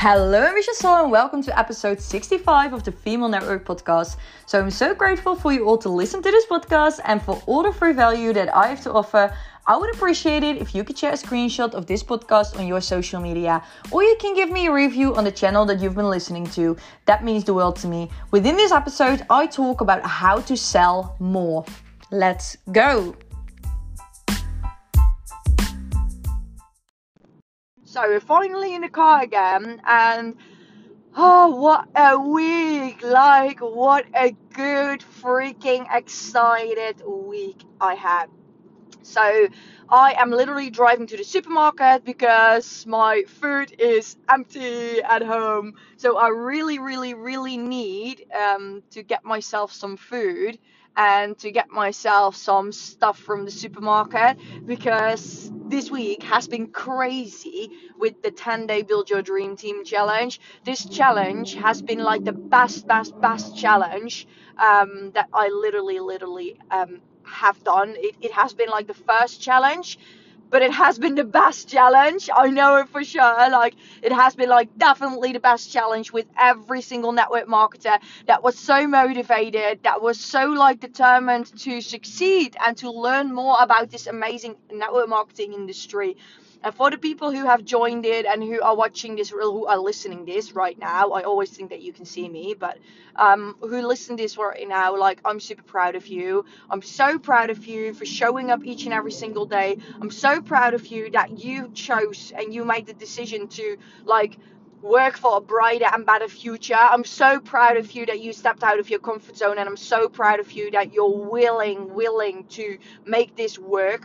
Hello, I'm Soul, and welcome to episode 65 of the Female Network podcast. So, I'm so grateful for you all to listen to this podcast and for all the free value that I have to offer. I would appreciate it if you could share a screenshot of this podcast on your social media, or you can give me a review on the channel that you've been listening to. That means the world to me. Within this episode, I talk about how to sell more. Let's go! So we're finally in the car again, and oh, what a week! Like, what a good, freaking excited week I had. So, I am literally driving to the supermarket because my food is empty at home. So, I really, really, really need um, to get myself some food and to get myself some stuff from the supermarket because this week has been crazy with the 10 day build your dream team challenge. This challenge has been like the best best best challenge um, that i literally literally um, have done. It, it has been like the first challenge but it has been the best challenge. I know it for sure. Like it has been like definitely the best challenge with every single network marketer that was so motivated, that was so like determined to succeed and to learn more about this amazing network marketing industry. And for the people who have joined it and who are watching this, who are listening this right now, I always think that you can see me, but um, who listen this right now, like I'm super proud of you. I'm so proud of you for showing up each and every single day. I'm so proud of you that you chose and you made the decision to like work for a brighter and better future. I'm so proud of you that you stepped out of your comfort zone, and I'm so proud of you that you're willing, willing to make this work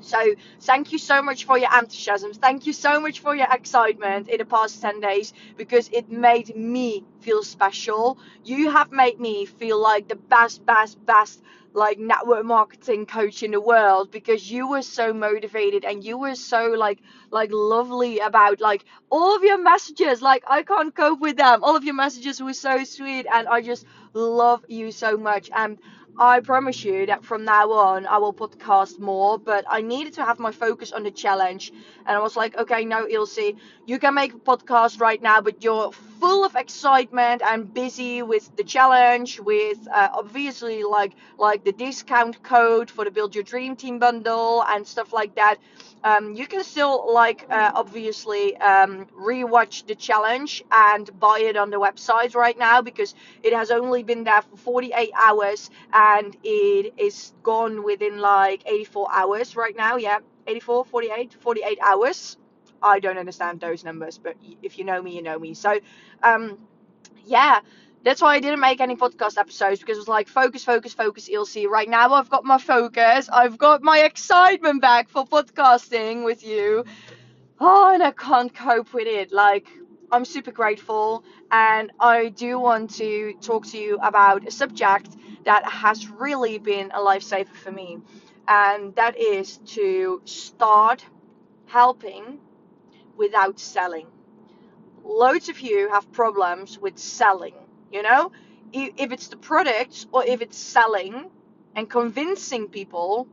so thank you so much for your enthusiasm. Thank you so much for your excitement in the past 10 days because it made me feel special. You have made me feel like the best, best, best like network marketing coach in the world because you were so motivated and you were so like like lovely about like all of your messages like i can't cope with them all of your messages were so sweet and i just love you so much and I promise you that from now on I will podcast more, but I needed to have my focus on the challenge. And I was like, okay, no, Ilse, you can make a podcast right now, but you're full of excitement and busy with the challenge, with uh, obviously like like the discount code for the Build Your Dream Team bundle and stuff like that. Um, you can still like uh, obviously um, rewatch the challenge and buy it on the website right now because it has only been there for 48 hours and it is gone within like 84 hours right now yeah 84 48 48 hours i don't understand those numbers but if you know me you know me so um yeah that's why I didn't make any podcast episodes because it was like focus, focus, focus, Ilse. Right now I've got my focus. I've got my excitement back for podcasting with you. Oh, and I can't cope with it. Like, I'm super grateful. And I do want to talk to you about a subject that has really been a lifesaver for me. And that is to start helping without selling. Loads of you have problems with selling you know, if it's the product or if it's selling and convincing people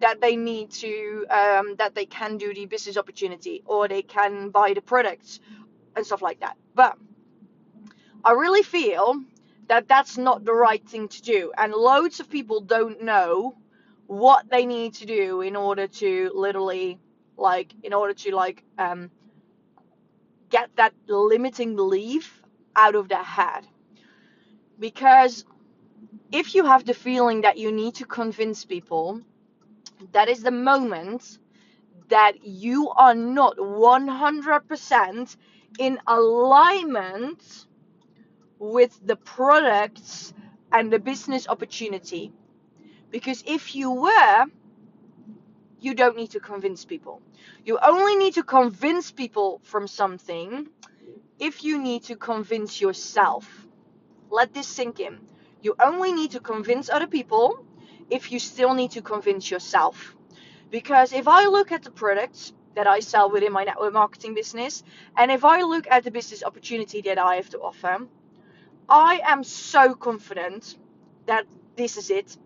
that they need to, um, that they can do the business opportunity or they can buy the products and stuff like that. But I really feel that that's not the right thing to do. And loads of people don't know what they need to do in order to literally, like, in order to, like, um, get that limiting belief out of their head. Because if you have the feeling that you need to convince people, that is the moment that you are not 100% in alignment with the products and the business opportunity. Because if you were, you don't need to convince people. You only need to convince people from something if you need to convince yourself. Let this sink in. You only need to convince other people if you still need to convince yourself. Because if I look at the products that I sell within my network marketing business, and if I look at the business opportunity that I have to offer, I am so confident that this is it.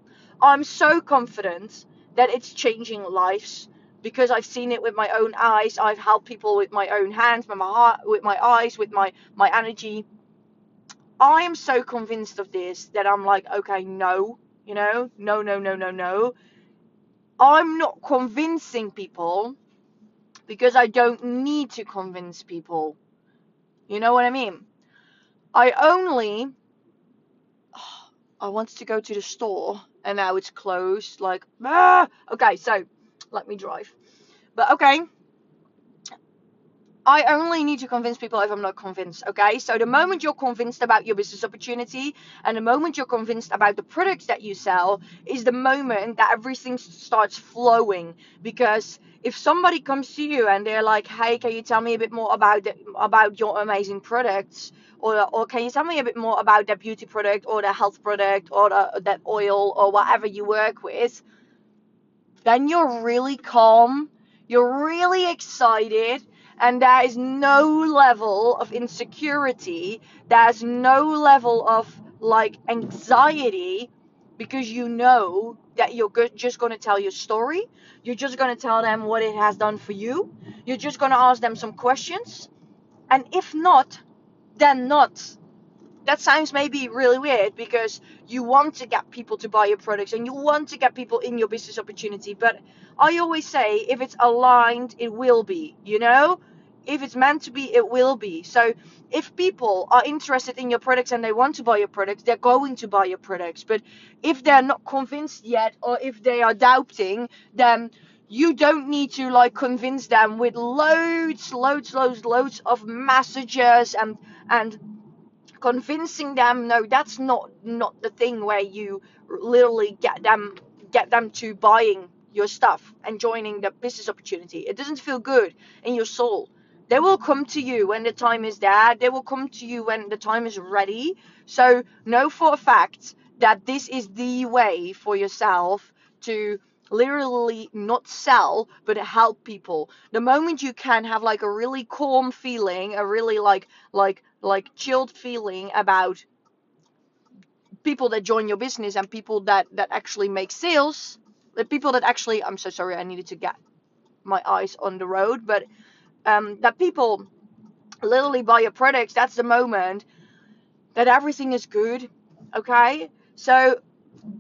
I'm so confident that it's changing lives because I've seen it with my own eyes. I've helped people with my own hands, with my heart, with my eyes, with my my energy. I am so convinced of this that I'm like, okay, no, you know, no, no, no, no, no. I'm not convincing people because I don't need to convince people. You know what I mean? I only I wanted to go to the store and now it's closed. Like, ah! okay, so let me drive. But okay, I only need to convince people if I'm not convinced, okay? So the moment you're convinced about your business opportunity and the moment you're convinced about the products that you sell is the moment that everything starts flowing. Because if somebody comes to you and they're like, "Hey, can you tell me a bit more about the, about your amazing products?" Or, or can you tell me a bit more about that beauty product or the health product or the, that oil or whatever you work with? Then you're really calm, you're really excited, and there is no level of insecurity. There's no level of like anxiety because you know that you're just going to tell your story. You're just going to tell them what it has done for you. You're just going to ask them some questions. And if not then not that sounds maybe really weird because you want to get people to buy your products and you want to get people in your business opportunity but i always say if it's aligned it will be you know if it's meant to be, it will be. So if people are interested in your products and they want to buy your products, they're going to buy your products. But if they're not convinced yet or if they are doubting, then you don't need to like convince them with loads, loads, loads, loads of messages and and convincing them no that's not not the thing where you literally get them get them to buying your stuff and joining the business opportunity it doesn't feel good in your soul they will come to you when the time is there. They will come to you when the time is ready. So know for a fact that this is the way for yourself to literally not sell but help people the moment you can have like a really calm feeling a really like like like chilled feeling about people that join your business and people that that actually make sales the people that actually i'm so sorry i needed to get my eyes on the road but um, that people literally buy your products, that's the moment that everything is good. Okay? So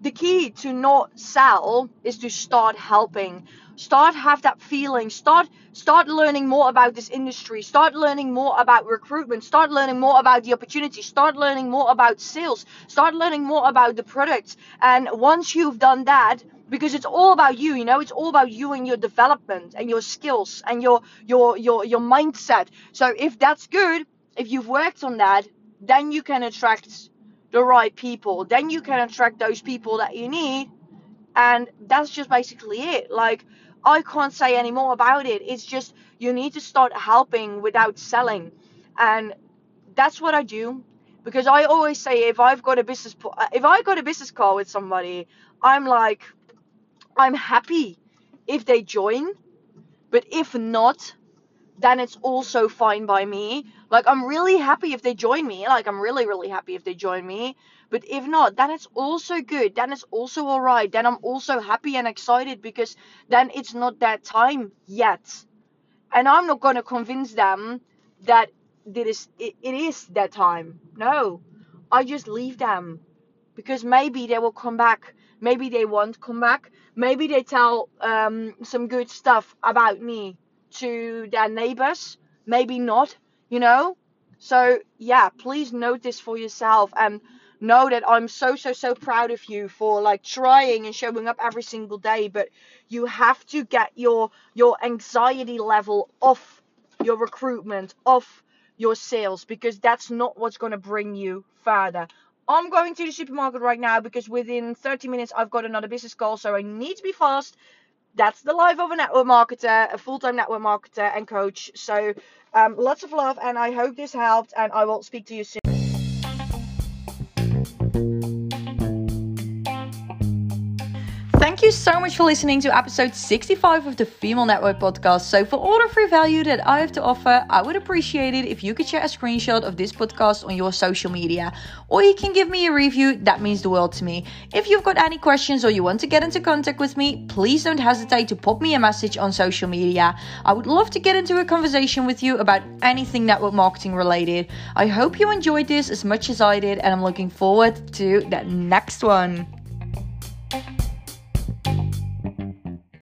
the key to not sell is to start helping start have that feeling. Start start learning more about this industry. Start learning more about recruitment. Start learning more about the opportunity. Start learning more about sales. Start learning more about the products and once you've done that because it's all about you you know it's all about you and your development and your skills and your your your your mindset. So if that's good if you've worked on that then you can attract the right people. Then you can attract those people that you need. And that's just basically it. Like i can't say any more about it. It's just you need to start helping without selling. And that's what i do. Because i always say if i've got a business uh, if i got a business call with somebody i'm like I'm happy if they join, but if not, then it's also fine by me. Like, I'm really happy if they join me. Like, I'm really, really happy if they join me. But if not, then it's also good. Then it's also alright. Then I'm also happy and excited because then it's not that time yet. And I'm not going to convince them that it is, it, it is that time. No. I just leave them because maybe they will come back maybe they won't come back maybe they tell um, some good stuff about me to their neighbors maybe not you know so yeah please note this for yourself and know that i'm so so so proud of you for like trying and showing up every single day but you have to get your your anxiety level off your recruitment off your sales because that's not what's going to bring you further I'm going to the supermarket right now because within 30 minutes I've got another business call, so I need to be fast. That's the life of a network marketer, a full time network marketer and coach. So, um, lots of love, and I hope this helped, and I will speak to you soon. You so much for listening to episode 65 of the Female Network podcast. So, for all the free value that I have to offer, I would appreciate it if you could share a screenshot of this podcast on your social media, or you can give me a review. That means the world to me. If you've got any questions or you want to get into contact with me, please don't hesitate to pop me a message on social media. I would love to get into a conversation with you about anything network marketing related. I hope you enjoyed this as much as I did, and I'm looking forward to the next one.